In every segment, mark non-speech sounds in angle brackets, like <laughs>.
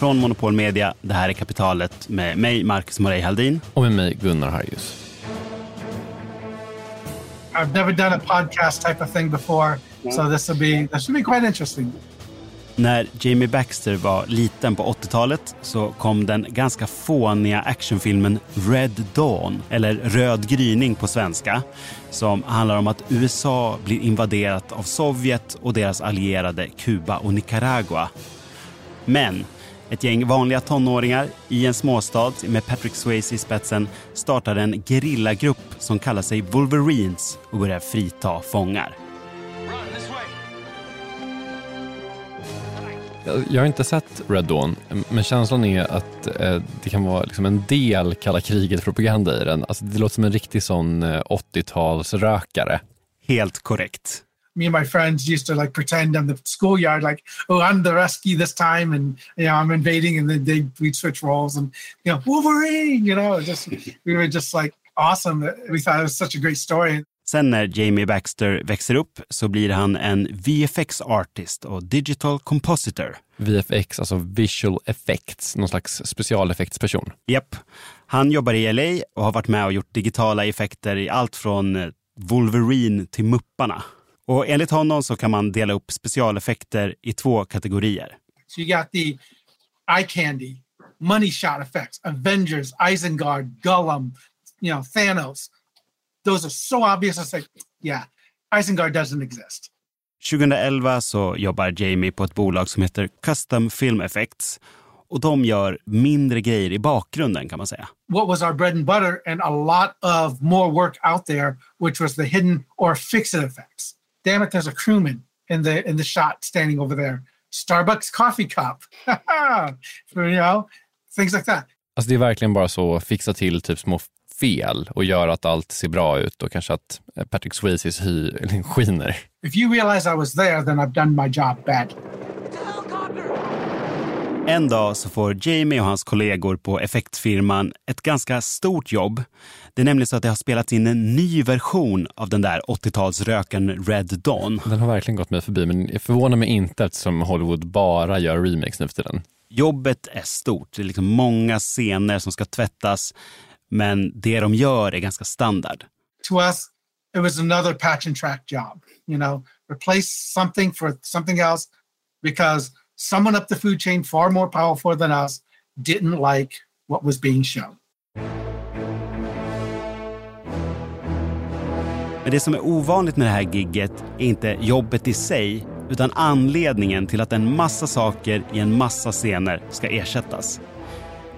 Från Monopol Media, det här är Kapitalet med mig, Marcus Morey Haldin. Och med mig, Gunnar Harjus. I've never done a podcast type of thing before, so this will be this should be quite interesting. När Jamie Baxter var liten på 80-talet så kom den ganska fåniga actionfilmen Red Dawn, eller Röd gryning på svenska, som handlar om att USA blir invaderat av Sovjet och deras allierade Kuba och Nicaragua. Men ett gäng vanliga tonåringar i en småstad med Patrick Swayze i spetsen startar en gerillagrupp som kallar sig Wolverines och börjar frita fångar. Jag, har inte sett Red Dawn, men känslan är att eh, det kan vara liksom en del kalla kriget-propaganda i den. Alltså, det låter som en riktig sån eh, 80-talsrökare. Helt korrekt. Me and my friends used to like pretend in the schoolyard, like, oh, I'm the rescue this time, and you know, I'm invading, and then they we'd switch roles, and you know, Wolverine, you know, just <laughs> we were just like awesome. We thought it was such a great story. Sen när Jamie Baxter växer upp så blir han en VFX artist och digital compositor. VFX, alltså visual effects, någon slags specialeffektsperson. Japp. Han jobbar i LA och har varit med och gjort digitala effekter i allt från eh, Wolverine till Mupparna. Och enligt honom så kan man dela upp specialeffekter i två kategorier. So you got the eye candy, money shot effects, Avengers, Isengard, Gollum, you know, Thanos. Those are so obvious. It's like, yeah, Isengard doesn't exist. 2011 så jobbar Jamie på ett bolag som heter Custom Film Effects och de gör mindre grejer i bakgrunden kan man säga. What was our bread and butter and a lot of more work out there, which was the hidden or fix-it effects. Damn it, there's a crewman in the in the shot standing over there. Starbucks coffee cup. <laughs> you know, things like that. Alltså det är verkligen bara så att fixa till typ små fel och göra att allt ser bra ut och kanske att Patrick Swayzes hy skiner. If you realize I was there, then I've done my job badly. En dag så får Jamie och hans kollegor på effektfirman ett ganska stort jobb. Det är nämligen så att det har spelats in en ny version av den där 80-talsröken Red Dawn. Den har verkligen gått mig förbi, men det förvånar mig inte eftersom Hollywood bara gör remakes nu för tiden. Jobbet är stort. Det är liksom många scener som ska tvättas, men det de gör är ganska standard. To us, it was another patch and track job. You know, replace something for something else because someone up the food chain far more powerful than us didn't like what was being shown. Men det som är ovanligt med det här gigget är inte jobbet i sig, utan anledningen till att en massa saker i en massa scener ska ersättas.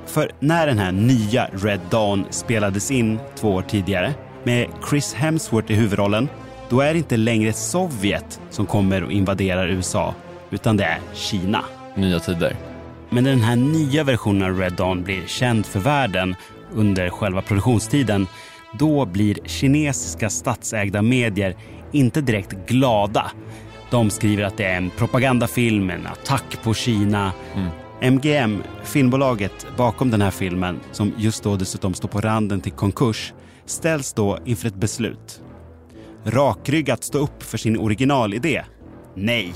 För när den här nya Red Dawn spelades in två år tidigare med Chris Hemsworth i huvudrollen, då är det inte längre Sovjet som kommer och invaderar USA, utan det är Kina. Nya tider. Men när den här nya versionen av Red Dawn blir känd för världen under själva produktionstiden, då blir kinesiska statsägda medier inte direkt glada. De skriver att det är en propagandafilm, en attack på Kina. Mm. MGM, filmbolaget bakom den här filmen, som just då dessutom står på randen till konkurs, ställs då inför ett beslut. Rakryggat stå upp för sin originalidé? Nej.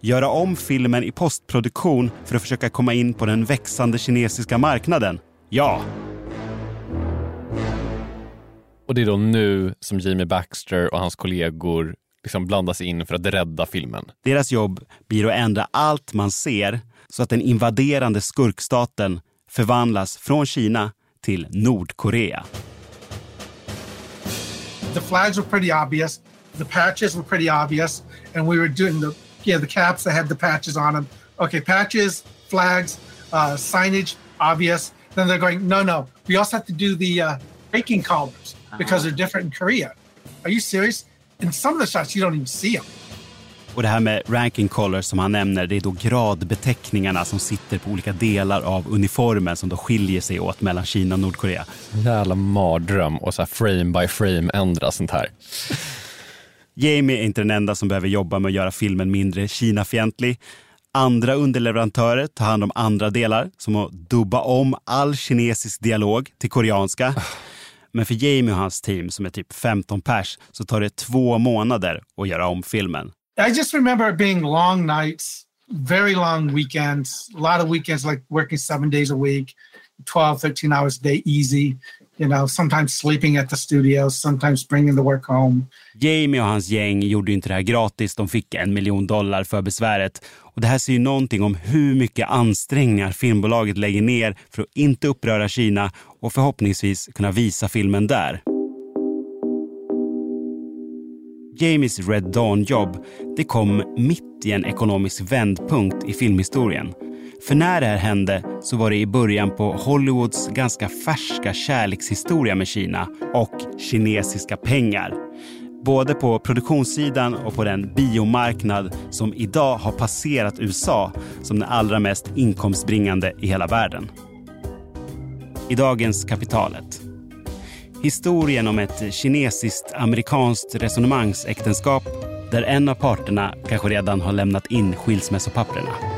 Göra om filmen i postproduktion för att försöka komma in på den växande kinesiska marknaden? Ja. Och det är då nu som Jamie Baxter och hans kollegor liksom blandas in för att rädda filmen. Deras jobb blir att ändra allt man ser så att den invaderande skurkstaten förvandlas från Kina till Nordkorea. The flags were pretty obvious. The patches were pretty obvious. And we were doing the, yeah, the caps that had the patches on them. Okay, patches, flags, uh, signage, obvious. Then they're going, no, no. We also have to do the uh, baking collars because they're different in Korea. Are you serious? In some of the shots, you don't even see them. Och det här med ranking colors som han nämner, det är då gradbeteckningarna som sitter på olika delar av uniformen som då skiljer sig åt mellan Kina och Nordkorea. Jävla mardröm och så frame by frame ändra sånt här. Jamie är inte den enda som behöver jobba med att göra filmen mindre Kinafientlig. Andra underleverantörer tar hand om andra delar, som att dubba om all kinesisk dialog till koreanska. Men för Jamie och hans team, som är typ 15 pers, så tar det två månader att göra om filmen. I just remember it being long nights, very long weekends, a lot of weekends like working seven days a week, 12, 13 hours a day, easy. You know, sometimes sleeping at the studio, sometimes bringing the work home. Jamie och hans gäng gjorde inte det här gratis. De fick en miljon dollar för besväret. Och det här säger någonting om hur mycket ansträngningar filmbolaget lägger ner för att inte uppröra Kina och förhoppningsvis kunna visa filmen där. Jamies Red Dawn-jobb det kom mitt i en ekonomisk vändpunkt i filmhistorien. För när det här hände så var det i början på Hollywoods ganska färska kärlekshistoria med Kina och kinesiska pengar. Både på produktionssidan och på den biomarknad som idag har passerat USA som den allra mest inkomstbringande i hela världen. I dagens Kapitalet Historien om ett kinesiskt-amerikanskt resonemangsäktenskap där en av parterna kanske redan har lämnat in skilsmässopapperna.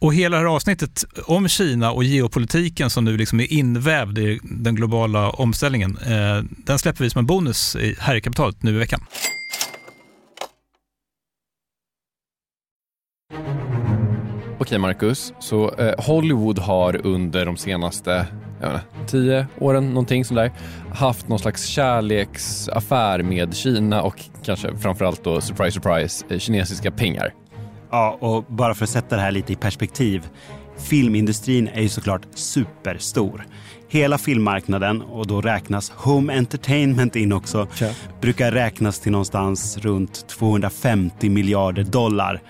Och hela det här avsnittet om Kina och geopolitiken som nu liksom är invävd i den globala omställningen, eh, den släpper vi som en bonus här i kapitalet nu i veckan. Okej Marcus, så eh, Hollywood har under de senaste jag inte, tio åren, någonting sådär, haft någon slags kärleksaffär med Kina och kanske framförallt då, surprise surprise, eh, kinesiska pengar. Ja, och bara för att sätta det här lite i perspektiv. Filmindustrin är ju såklart superstor. Hela filmmarknaden, och då räknas home entertainment in också, ja. brukar räknas till någonstans runt 250 miljarder dollar.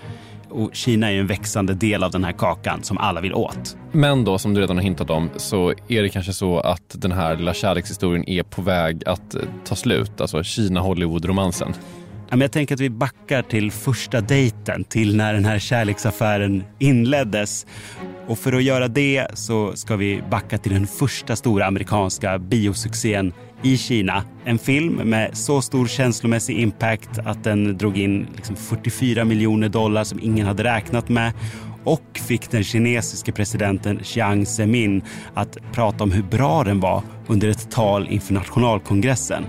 Och Kina är ju en växande del av den här kakan som alla vill åt. Men då, som du redan har hintat om, så är det kanske så att den här lilla kärlekshistorien är på väg att eh, ta slut. Alltså Kina-Hollywood-romansen. Jag tänker att vi backar till första dejten, till när den här kärleksaffären inleddes. Och för att göra det så ska vi backa till den första stora amerikanska biosuccén i Kina. En film med så stor känslomässig impact att den drog in liksom 44 miljoner dollar som ingen hade räknat med och fick den kinesiske presidenten Jiang Zemin att prata om hur bra den var under ett tal inför nationalkongressen.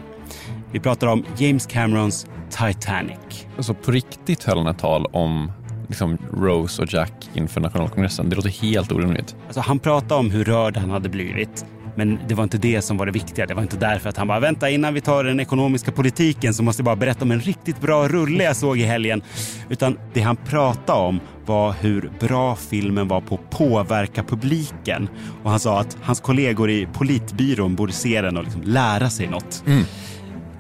Vi pratar om James Camerons Titanic. Alltså på riktigt höll han ett tal om liksom Rose och Jack inför nationalkongressen. Det låter helt orimligt. Alltså han pratade om hur rörd han hade blivit. Men det var inte det som var det viktiga. Det var inte därför att han bara vänta innan vi tar den ekonomiska politiken så måste jag bara berätta om en riktigt bra rulle jag såg i helgen. Utan det han pratade om var hur bra filmen var på att påverka publiken. Och han sa att hans kollegor i politbyrån borde se den och liksom lära sig något. Mm.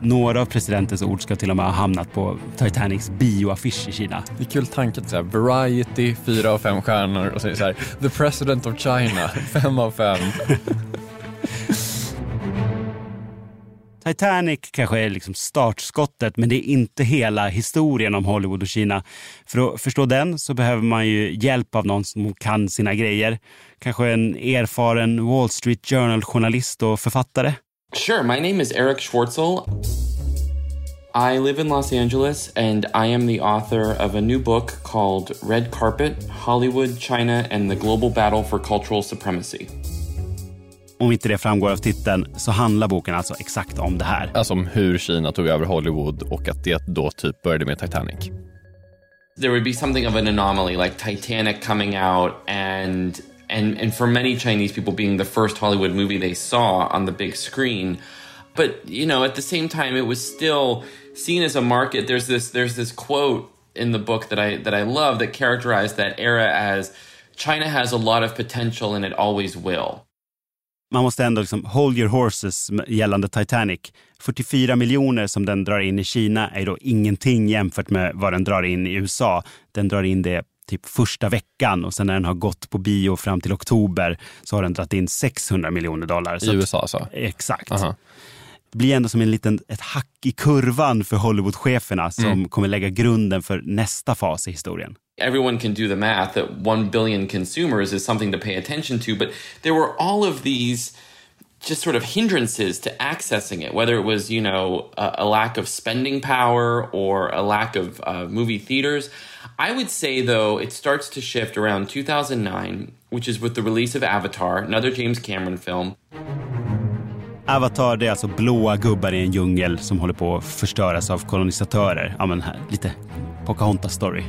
Några av presidentens ord ska till och med ha hamnat på Titanics bioaffisch i Kina. Det är kul tanke att säga Variety, fyra av fem stjärnor och så är det så här The President of China, <laughs> fem av fem. Titanic kanske är liksom startskottet, men det är inte hela historien om Hollywood och Kina. För att förstå den så behöver man ju hjälp av någon som kan sina grejer. Kanske en erfaren Wall Street Journal-journalist och författare. Sure, my name is Eric Schwartzel. I live in Los Angeles and I am the author of a new book called Red Carpet Hollywood, China, and the Global Battle for Cultural Supremacy. Om inte det framgår av titeln så handlar boken alltså exakt om det här. Alltså om hur Kina tog över Hollywood och att det då typ började med Titanic. There would be something of an anomaly like Titanic coming out and and and for many Chinese people being the first Hollywood movie they saw on the big screen. But you know, at the same time it was still seen as a market. There's this there's this quote in the book that I that I love that characterized that era as China has a lot of potential and it always will. Man måste ändå liksom hold your horses gällande Titanic. 44 miljoner som den drar in i Kina är då ingenting jämfört med vad den drar in i USA. Den drar in det typ första veckan och sen när den har gått på bio fram till oktober så har den dragit in 600 miljoner dollar. I USA alltså? Exakt. Aha. Det blir ändå som en liten, ett hack i kurvan för Hollywoodcheferna som Mm. kommer lägga grunden för nästa fas i historien. everyone can do the math that 1 billion consumers is something to pay attention to but there were all of these just sort of hindrances to accessing it whether it was you know a, a lack of spending power or a lack of uh, movie theaters i would say though it starts to shift around 2009 which is with the release of avatar another james cameron film Avatar det är alltså blåa gubbar i en djungel som håller på att förstöras av kolonisatörer. Ja men här, lite Pocahontas-story.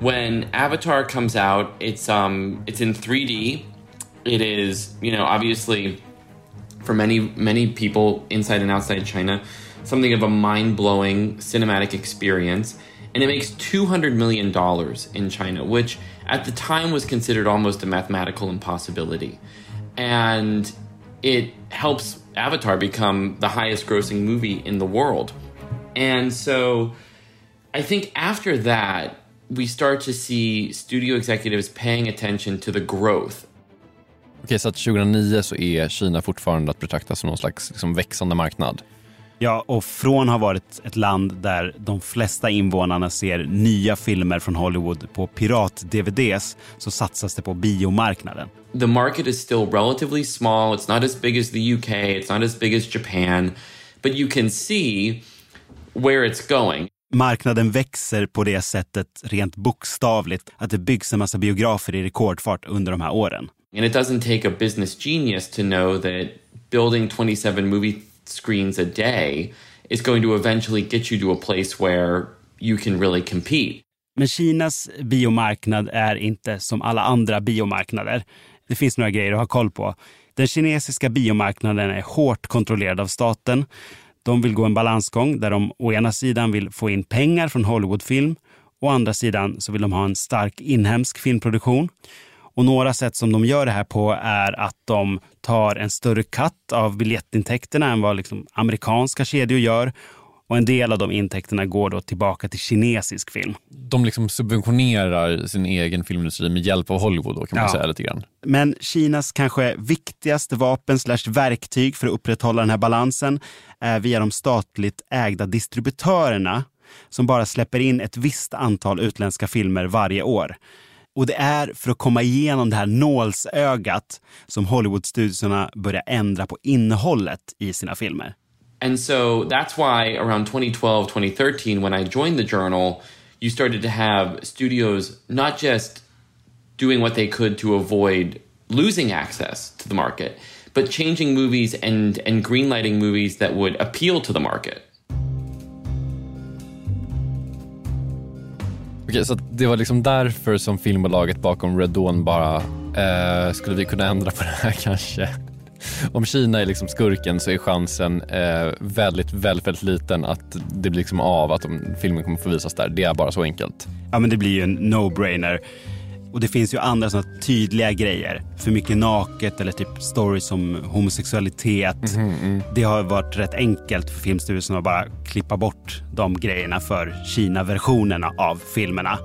when Avatar comes out, it's um it's in 3D. It is, you know, obviously for many many people inside and outside China, something of a mind-blowing cinematic experience. And it makes 200 million dollars in China, which at the time was considered almost a mathematical impossibility. And it helps Avatar become the highest grossing movie in the world. And so I think after that, we start to see studio executives paying attention to the growth. Okej, så att 2009 så är Kina fortfarande att betrakta som någon slags liksom, växande marknad. Ja, och från har varit ett land där de flesta invånarna ser nya filmer från Hollywood på pirat-DVDs så satsas det på biomarknaden. The market is still relatively small. It's not as big as the UK, it's not as big as Japan, but you can see where it's going. Marknaden växer på det sättet rent bokstavligt att det byggs en massa biografer i rekordfart under de här åren. And it doesn't take a business genius to know that building 27 movie screens a day is going to eventually get you to a place where you can really compete. Men Kinas biomarknad är inte som alla andra biomarknader. Det finns några grejer att ha koll på. Den kinesiska biomarknaden är hårt kontrollerad av staten. De vill gå en balansgång där de å ena sidan vill få in pengar från Hollywoodfilm. Å andra sidan så vill de ha en stark inhemsk filmproduktion. Och några sätt som de gör det här på är att de tar en större katt av biljettintäkterna än vad liksom amerikanska kedjor gör. Och en del av de intäkterna går då tillbaka till kinesisk film. De liksom subventionerar sin egen filmindustri med hjälp av Hollywood då, kan man Ja. säga lite grann. Men Kinas kanske viktigaste vapen slash verktyg för att upprätthålla den här balansen är via de statligt ägda distributörerna som bara släpper in ett visst antal utländska filmer varje år. Och det är för att komma igenom det här nålsögat som Hollywoodstudiorna börjar ändra på innehållet i sina filmer. And so that's why around 2012, 2013, when I joined the journal, you started to have studios not just doing what they could to avoid losing access to the market, but changing movies and, and greenlighting movies that would appeal to the market. Okej, så det var liksom därför som filmbolaget bakom Red Dawn bara, eh, skulle vi kunna ändra på det här <laughs> kanske? Om Kina är liksom skurken så är chansen eh, väldigt, väldigt, väldigt liten att det blir liksom av, att de, filmen kommer få visas där. Det är bara så enkelt. Ja, men det blir ju en no-brainer. Och det finns ju andra sådana tydliga grejer. För mycket naket eller typ stories om homosexualitet. Mm, Det har varit rätt enkelt för Filmstyrelsen att bara klippa bort de grejerna för Kina-versionerna av filmerna.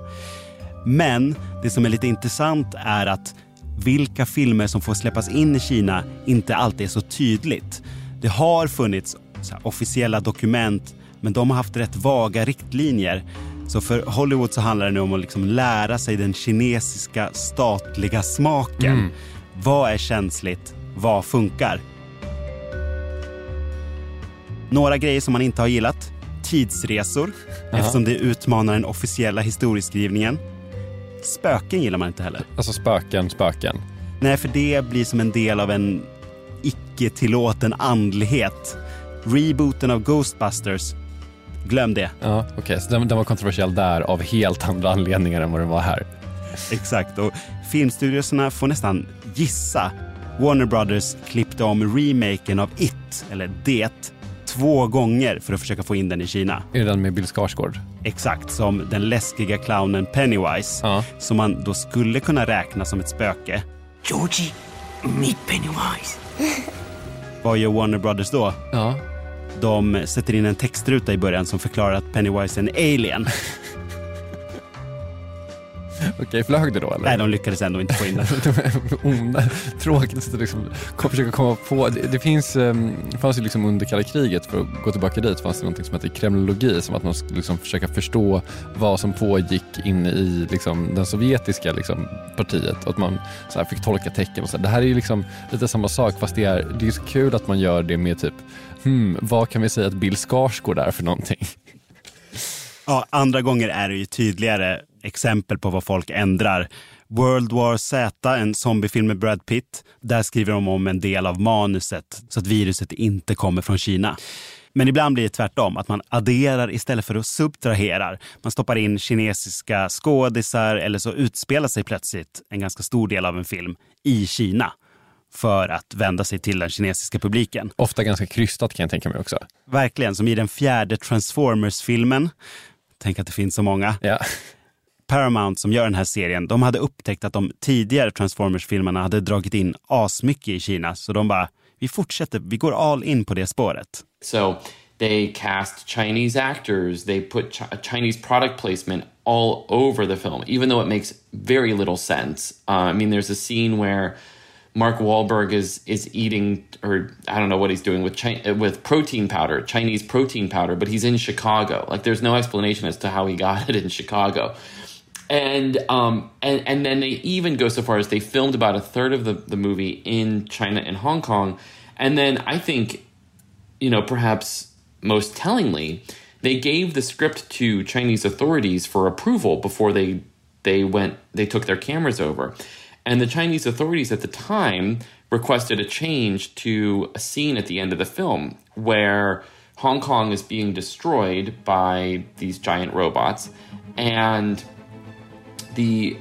Men det som är lite intressant är att vilka filmer som får släppas in i Kina inte alltid är så tydligt. Det har funnits officiella dokument, men de har haft rätt vaga riktlinjer. Så för Hollywood så handlar det nu om att liksom lära sig den kinesiska statliga smaken. Vad är känsligt? Vad funkar? Några grejer som man inte har gillat. Tidsresor, eftersom det utmanar den officiella historieskrivningen. Spöken gillar man inte heller. Alltså spöken, spöken. Nej, för det blir som en del av en icke-tillåten andlighet. Rebooten av Ghostbusters, glöm det. Ja, okej. Så den, den var kontroversiell där av helt andra anledningar än vad den var här. Exakt, och filmstudiosarna får nästan gissa. Warner Brothers klippte om remaken av It, eller Det, två gånger för att försöka få in den i Kina. Är det den med Bill Skarsgård? Exakt som den läskiga clownen Pennywise, Ja. som man då skulle kunna räkna som ett spöke. Georgie, meet Pennywise. Vad gör Warner Brothers då? Ja. De sätter in en textruta i början som förklarar att Pennywise är en alien. Okej, flög det då eller? Nej, de lyckades ändå inte få in den. <laughs> Onda- Tråkigt att liksom försöka komma på. Det, det finns, um, fanns ju liksom under kalla kriget, för att gå tillbaka dit, fanns det något som heter kremlologi, som att man skulle liksom försöka förstå vad som pågick inne i liksom, den sovjetiska liksom, partiet. Att man så här, fick tolka tecken. Och så här. Det här är ju liksom lite samma sak, fast det är, det är så kul att man gör det med typ, hmm, vad kan vi säga att Bill Skarsgård är för någonting? Ja, andra gånger är det ju tydligare exempel på vad folk ändrar. World War Z, en zombiefilm med Brad Pitt, där skriver de om en del av manuset så att viruset inte kommer från Kina. Men ibland blir det tvärtom, att man adderar istället för att subtraherar. Man stoppar in kinesiska skådisar eller så utspelar sig plötsligt en ganska stor del av en film i Kina för att vända sig till den kinesiska publiken. Ofta ganska krystat kan jag tänka mig också. Verkligen, som i den fjärde Transformers-filmen. Tänk att det finns så många. Ja. Paramount som gör den här serien, de hade upptäckt att de tidigare Transformers-filmerna hade dragit in asmycket i Kina. Så de bara, vi fortsätter, vi går all in på det spåret. So they cast Chinese actors, they put chi- Chinese product placement all over the film, even though it makes very little sense. Uh, I mean, there's a scene where Mark Wahlberg is is eating, or I don't know what he's doing with chi- with protein powder, Chinese protein powder, but he's in Chicago. Like, there's no explanation as to how he got <laughs> it in Chicago. And um and and then they even go so far as they filmed about a third of the, the movie in China and Hong Kong. And then I think you know, perhaps most tellingly, they gave the script to Chinese authorities for approval before they they went they took their cameras over. And the Chinese authorities at the time requested a change to a scene at the end of the film where Hong Kong is being destroyed by these giant robots, and the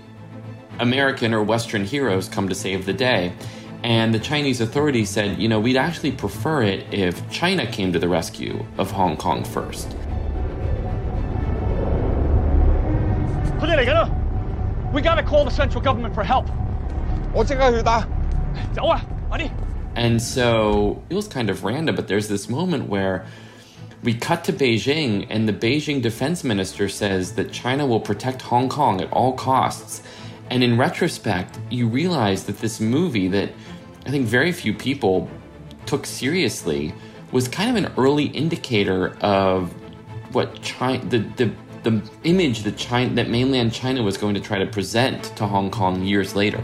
American or Western heroes come to save the day. And the Chinese authorities said, you know, we'd actually prefer it if China came to the rescue of Hong Kong first. We gotta call the central government for help. 我即刻去打。走啊，快啲！ And so it was kind of random, but there's this moment where we cut to Beijing, and the Beijing defense minister says that China will protect Hong Kong at all costs. And in retrospect, you realize that this movie that I think very few people took seriously was kind of an early indicator of what China, the, the, the image that China, that mainland China was going to try to present to Hong Kong years later.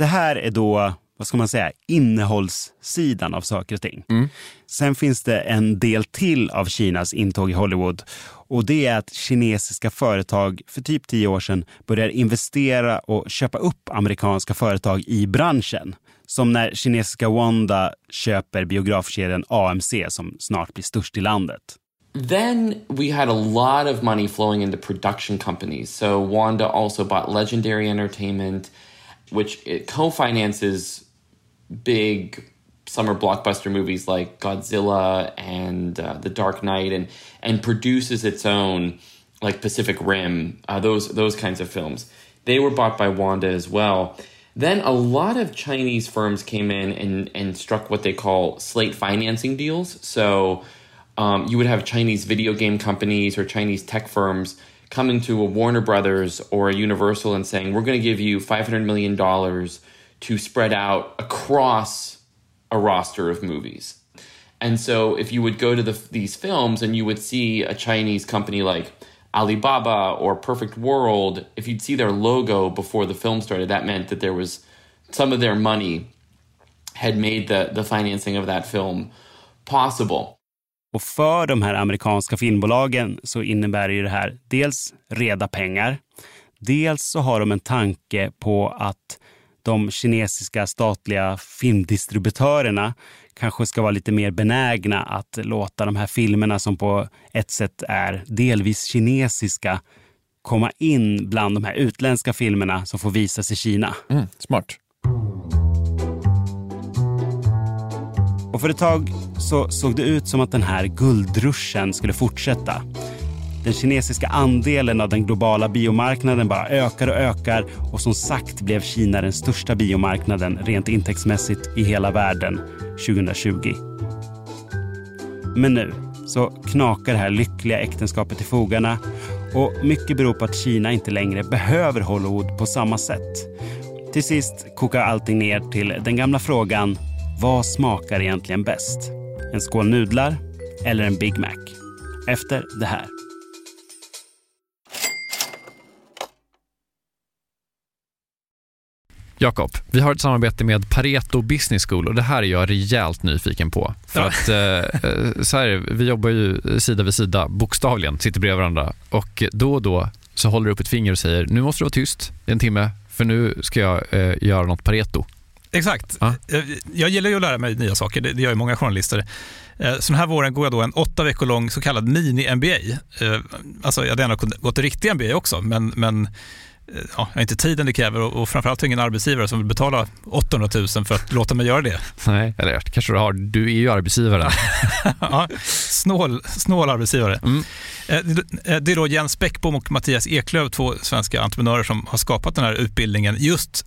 Det här är då, vad ska man säga, innehållssidan av saker och ting. Sen finns det en del till av Kinas intåg i Hollywood och det är att kinesiska företag för typ tio år sedan börjar investera och köpa upp amerikanska företag i branschen. Som när kinesiska Wanda köper biografkedjan AMC som snart blir störst i landet. Then we had a lot of money flowing into production companies. So Wanda also bought Legendary Entertainment, which it co-finances big summer blockbuster movies like Godzilla and uh, The Dark Knight, and and produces its own like Pacific Rim, uh, those those kinds of films. They were bought by Wanda as well. Then a lot of Chinese firms came in and, and struck what they call slate financing deals. So um, you would have Chinese video game companies or Chinese tech firms coming to a Warner Brothers or a Universal and saying, we're going to give you $500 million to spread out across a roster of movies. And so if you would go to the, these films and you would see a Chinese company like Alibaba or Perfect World, if you'd see their logo before the film started, that meant that there was some of their money had made the, the financing of that film possible. Och för de här amerikanska filmbolagen så innebär ju det här dels reda pengar. Dels så har de en tanke på att de kinesiska statliga filmdistributörerna kanske ska vara lite mer benägna att låta de här filmerna som på ett sätt är delvis kinesiska komma in bland de här utländska filmerna som får visas i Kina. Mm, smart. Och för ett tag så såg det ut som att den här guldruschen skulle fortsätta. Den kinesiska andelen av den globala biomarknaden bara ökar och ökar och som sagt blev Kina den största biomarknaden rent intäktsmässigt i hela världen 2020. Men nu så knakar det här lyckliga äktenskapet i fogarna och mycket beror på att Kina inte längre behöver Hollywood på samma sätt. Till sist kokar allting ner till den gamla frågan vad smakar egentligen bäst? En skål nudlar eller en Big Mac? Efter det här. Jakob, vi har ett samarbete med Pareto Business School och det här är jag rejält nyfiken på. För att eh, eh, så här, vi jobbar ju sida vid sida, bokstavligen, sitter bredvid varandra och då och då så håller du upp ett finger och säger nu måste du vara tyst i en timme för nu ska jag eh, göra något Pareto. Exakt. Ja. Eh, jag gillar ju att lära mig nya saker, det gör ju många journalister. Eh, så den här våren går jag då en åtta veckor lång så kallad mini-MBA. Alltså jag hade gärna gått riktig MBA också, men, men ja, jag har inte tiden det kräver och, och framförallt ingen arbetsgivare som vill betala 800 000 för att låta mig göra det. Nej, eller kanske du har. Du är ju arbetsgivare. <laughs> ja, snål, snål arbetsgivare. Mm. Det är då Jens Bäckbom och Mattias Eklöf, två svenska entreprenörer som har skapat den här utbildningen just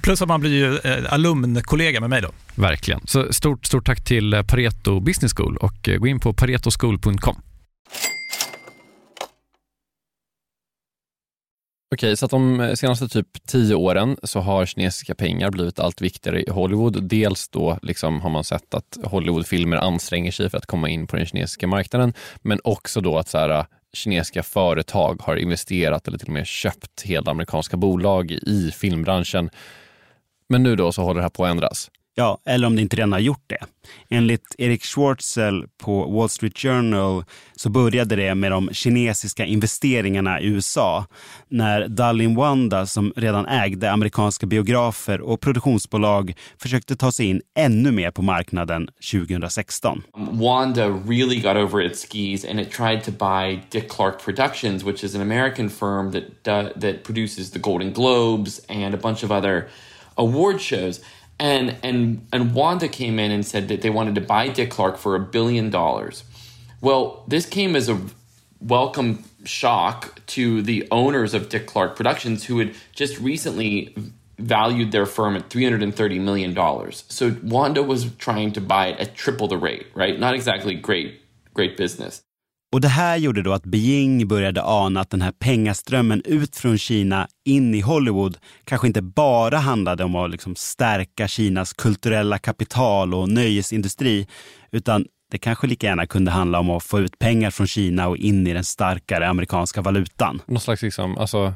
Plus att man blir ju eh, alumnkollega med mig då. Verkligen. Så stort, stort tack till eh, Pareto Business School och eh, gå in på paretoschool.com. Okej, så att de senaste typ tio åren så har kinesiska pengar blivit allt viktigare i Hollywood. Dels då liksom har man sett att Hollywoodfilmer anstränger sig för att komma in på den kinesiska marknaden, men också då att så här, kinesiska företag har investerat eller till och med köpt hela amerikanska bolag i filmbranschen men nu då så håller det här på att ändras. Ja, eller om det inte redan har gjort det. Enligt Erik Schwartzel på Wall Street Journal så började det med de kinesiska investeringarna i USA när Dallin Wanda, som redan ägde amerikanska biografer och produktionsbolag, försökte ta sig in ännu mer på marknaden 2016. Wanda really got over its skis and it tried to buy Dick Clark Productions, which is an American firm that, uh, that produces the Golden Globes and a bunch of other award shows. And and and Wanda came in and said that they wanted to buy Dick Clark for a billion dollars. Well, this came as a welcome shock to the owners of Dick Clark Productions who had just recently valued their firm at $330 million. So Wanda was trying to buy it at triple the rate, right? Not exactly great, great business. Och det här gjorde då att Beijing började ana att den här pengaströmmen ut från Kina in i Hollywood kanske inte bara handlade om att liksom stärka Kinas kulturella kapital och nöjesindustri, utan det kanske lika gärna kunde handla om att få ut pengar från Kina och in i den starkare amerikanska valutan. Någon slags liksom, alltså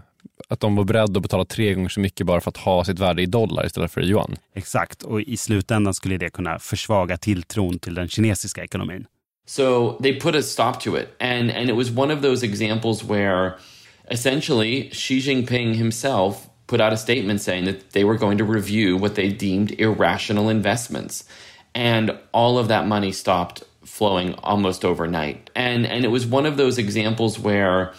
att de var beredda att betala tre gånger så mycket bara för att ha sitt värde i dollar istället för i yuan. Exakt, och i slutändan skulle det kunna försvaga tilltron till den kinesiska ekonomin. So they put a stop to it. And, and it was one of those examples where essentially Xi Jinping himself put out a statement saying that they were going to review what they deemed irrational investments. And all of that money stopped flowing almost overnight. And, and it was one of those examples where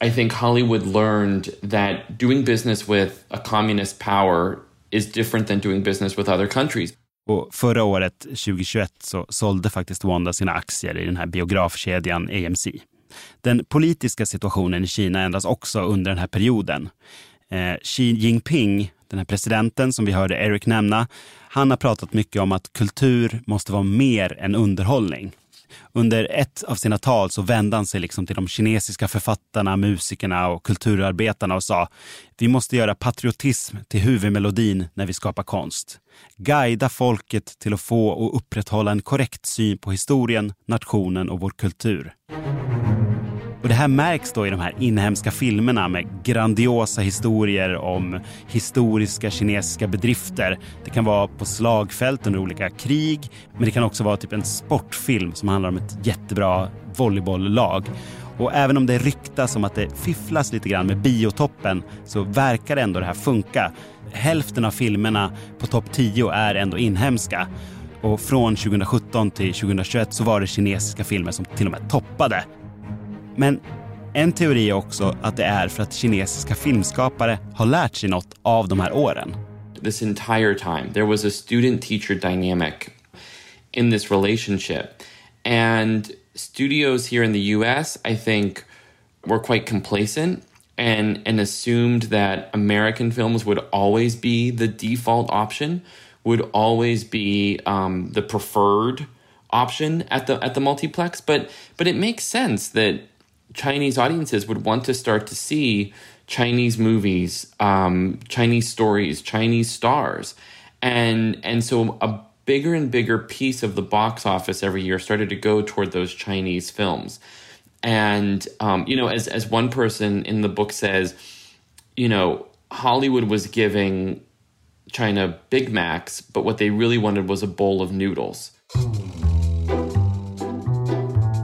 I think Hollywood learned that doing business with a communist power is different than doing business with other countries. Och förra året, 2021, så sålde faktiskt Wanda sina aktier i den här biografkedjan AMC. Den politiska situationen i Kina ändras också under den här perioden. Eh, Xi Jinping, den här presidenten som vi hörde Eric nämna, han har pratat mycket om att kultur måste vara mer än underhållning. Under ett av sina tal så vände han sig liksom till de kinesiska författarna, musikerna och kulturarbetarna och sa vi måste göra patriotism till huvudmelodin när vi skapar konst. Guida folket till att få och upprätthålla en korrekt syn på historien, nationen och vår kultur. Och det här märks då i de här inhemska filmerna med grandiosa historier om historiska kinesiska bedrifter. Det kan vara på slagfält under olika krig, men det kan också vara typ en sportfilm som handlar om ett jättebra volleybolllag. Och även om det ryktas om att det fifflas lite grann med biotoppen så verkar ändå det här funka. Hälften av filmerna på topp 10 är ändå inhemska. Och från 2017 till 2021 så var det kinesiska filmer som till och med toppade. Men en teori är också att det är för att kinesiska filmskapare har lärt sig något av de här åren. This entire time there was a student teacher dynamic in this relationship and studios here in the US I think were quite complacent and and assumed that American films would always be the default option, would always be um, the preferred option at the at the multiplex. But but it makes sense that Chinese audiences would want to start to see Chinese movies, um, Chinese stories, Chinese stars, and and so a bigger and bigger piece of the box office every year started to go toward those Chinese films, and um, you know, as as one person in the book says, you know, Hollywood was giving China Big Macs, but what they really wanted was a bowl of noodles.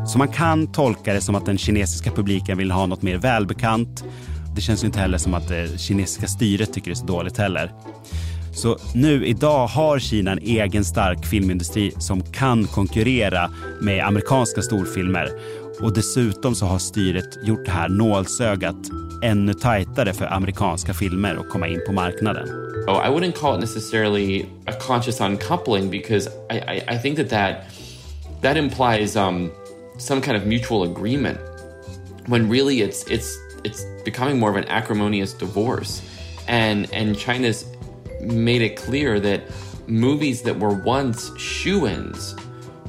Så man kan tolka det som att den kinesiska publiken vill ha något mer välbekant. Det känns ju inte heller som att det kinesiska styret tycker det är så dåligt heller. Så nu idag har Kina en egen stark filmindustri som kan konkurrera med amerikanska storfilmer. Och dessutom så har styret gjort det här nålsögat ännu tajtare för amerikanska filmer att komma in på marknaden. Oh, I wouldn't call it necessarily a conscious uncoupling because I, I, I think that that, that implies um, some kind of mutual agreement when really it's it's it's becoming more of an acrimonious divorce. And and China's made it clear that movies that were once shoe-ins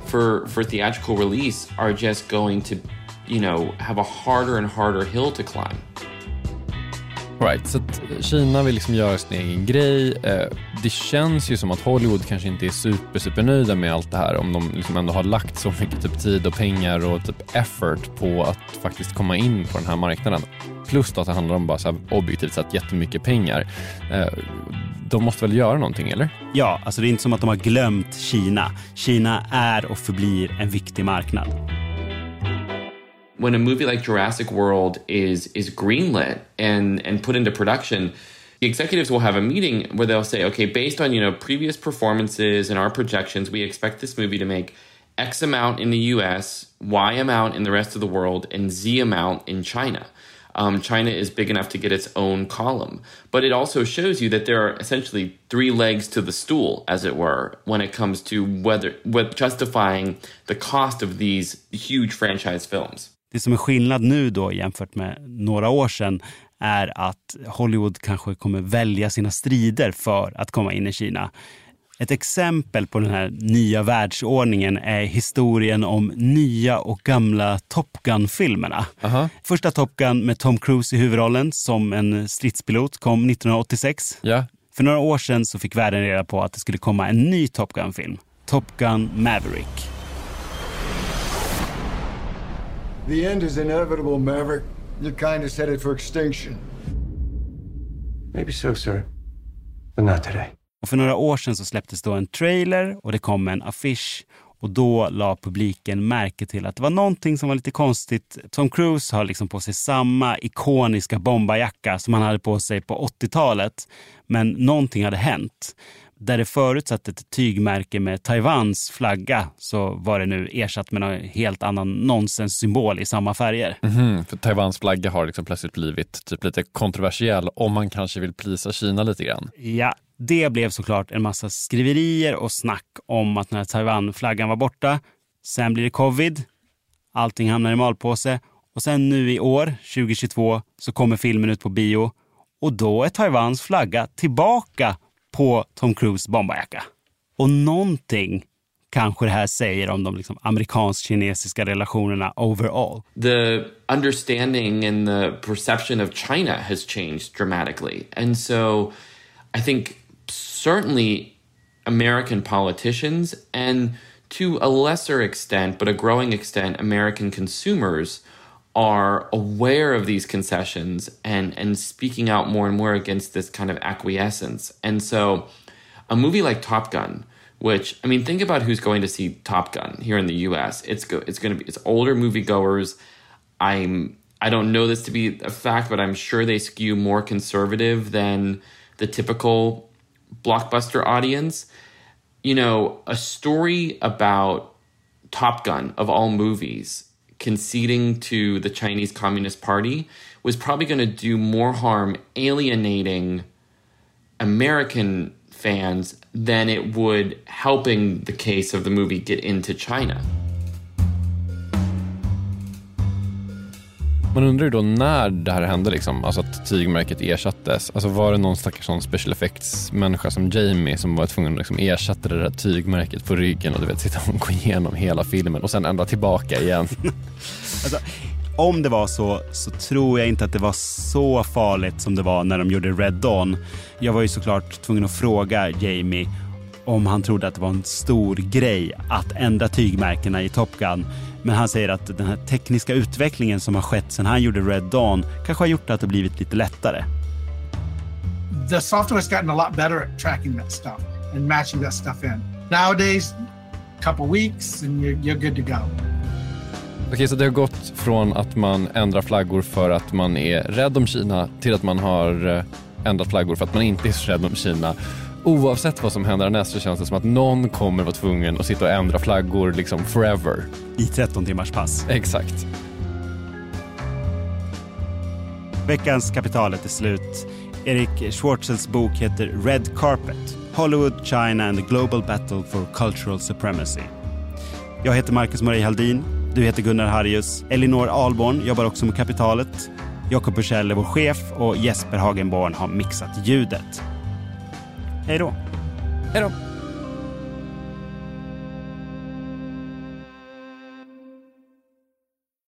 for for theatrical release are just going to you know have a harder and harder hill to climb Right, så att Kina vill liksom göra sin egen grej. Eh, det känns ju som att Hollywood kanske inte är super, super nöjda med allt det här om de liksom ändå har lagt så mycket typ tid och pengar och typ effort på att faktiskt komma in på den här marknaden. Plus då att det handlar om bara så här objektivt sett jättemycket pengar. Eh, de måste väl göra någonting, eller? Ja, alltså det är inte som att de har glömt Kina. Kina är och förblir en viktig marknad. When a movie like Jurassic World is is greenlit and and put into production, the executives will have a meeting where they'll say, okay, based on you know previous performances and our projections, we expect this movie to make X amount in the US, Y amount in the rest of the world, and Z amount in China. Um, China is big enough to get its own column. But it also shows you that there are essentially three legs to the stool, as it were, when it comes to whether justifying the cost of these huge franchise films. Det som är skillnad nu då jämfört med några år sedan är att Hollywood kanske kommer välja sina strider för att komma in i Kina. Ett exempel på den här nya världsordningen är historien om nya och gamla Top Gun-filmerna. Första Top Gun med Tom Cruise i huvudrollen som en stridspilot kom 1986. Ja. För några år sedan så fick världen reda på att det skulle komma en ny Top Gun-film. Top Gun Maverick. The end is inevitable, Maverick. Your kind is headed for extinction. Maybe so, sir. But not today. Och för några år sedan så släpptes då en trailer och det kom en affisch. Och då la publiken märke till att det var någonting som var lite konstigt. Tom Cruise har liksom på sig samma ikoniska bombarjacka som han hade på sig på 80-talet. Men någonting hade hänt. Där det förut satt ett tygmärke med Taiwans flagga så var det nu ersatt med en helt annan nonsenssymbol i samma färger. Mhm, för Taiwans flagga har liksom plötsligt blivit typ lite kontroversiell om man kanske vill plisa Kina lite grann. Ja, det blev såklart en massa skriverier och snack om att den här Taiwan-flaggan var borta. Sen blir det covid, allting hamnar i malpåse och sen nu i år, 2022, så kommer filmen ut på bio och då är Taiwans flagga tillbaka på Tom Cruise bombarjacka. Och någonting kanske det här säger om de liksom amerikansk-kinesiska relationerna overall. the understanding and the perception of China has changed dramatically. And so I think certainly American politicians and to a lesser extent, but a growing extent, American consumers are aware of these concessions and, and speaking out more and more against this kind of acquiescence. And so a movie like Top Gun, which I mean, think about who's going to see Top Gun here in the U.S. It's go, it's going to be it's older moviegoers. I'm I don't know this to be a fact, but I'm sure they skew more conservative than the typical blockbuster audience. You know, a story about Top Gun of all movies conceding to the Chinese Communist Party was probably going to do more harm alienating American fans than it would helping the case of the movie get into China. Man undrar ju då när det här hände, liksom, alltså att tygmärket ersattes. Alltså var det någon stackars sån special effects-människa som Jamie som var tvungen att liksom ersätta det där tygmärket på ryggen och du vet, sitta och gå igenom hela filmen och sen ändra tillbaka igen. <laughs> Alltså, om det var så, så tror jag inte att det var så farligt som det var när de gjorde Red Dawn. Jag var ju såklart tvungen att fråga Jamie om han trodde att det var en stor grej att ändra tygmärkena i Top Gun. Men han säger att den här tekniska utvecklingen som har skett sedan han gjorde Red Dawn kanske har gjort att det blivit lite lättare. The software has gotten a lot better at tracking that stuff and matching that stuff in. Nowadays, couple weeks and you're, you're good to go. Okej, så det har gått från att man ändrar flaggor för att man är rädd om Kina till att man har eh, ändrat flaggor för att man inte är så rädd om Kina. Oavsett vad som händer härnäst så känns det som att någon kommer vara tvungen att sitta och ändra flaggor liksom forever. I 13 timmars pass. Exakt. Veckans kapitalet är slut. Erik Schwartzels bok heter Red Carpet. Hollywood, China and the Global Battle for Cultural Supremacy. Jag heter Marcus Marie Haldin. Du heter Gunnar Harrius. Elinor Alborn jobbar också med kapitalet. Jakob Bursell är vår chef och Jesper Hagenborn har mixat ljudet. Hej då! Hej då!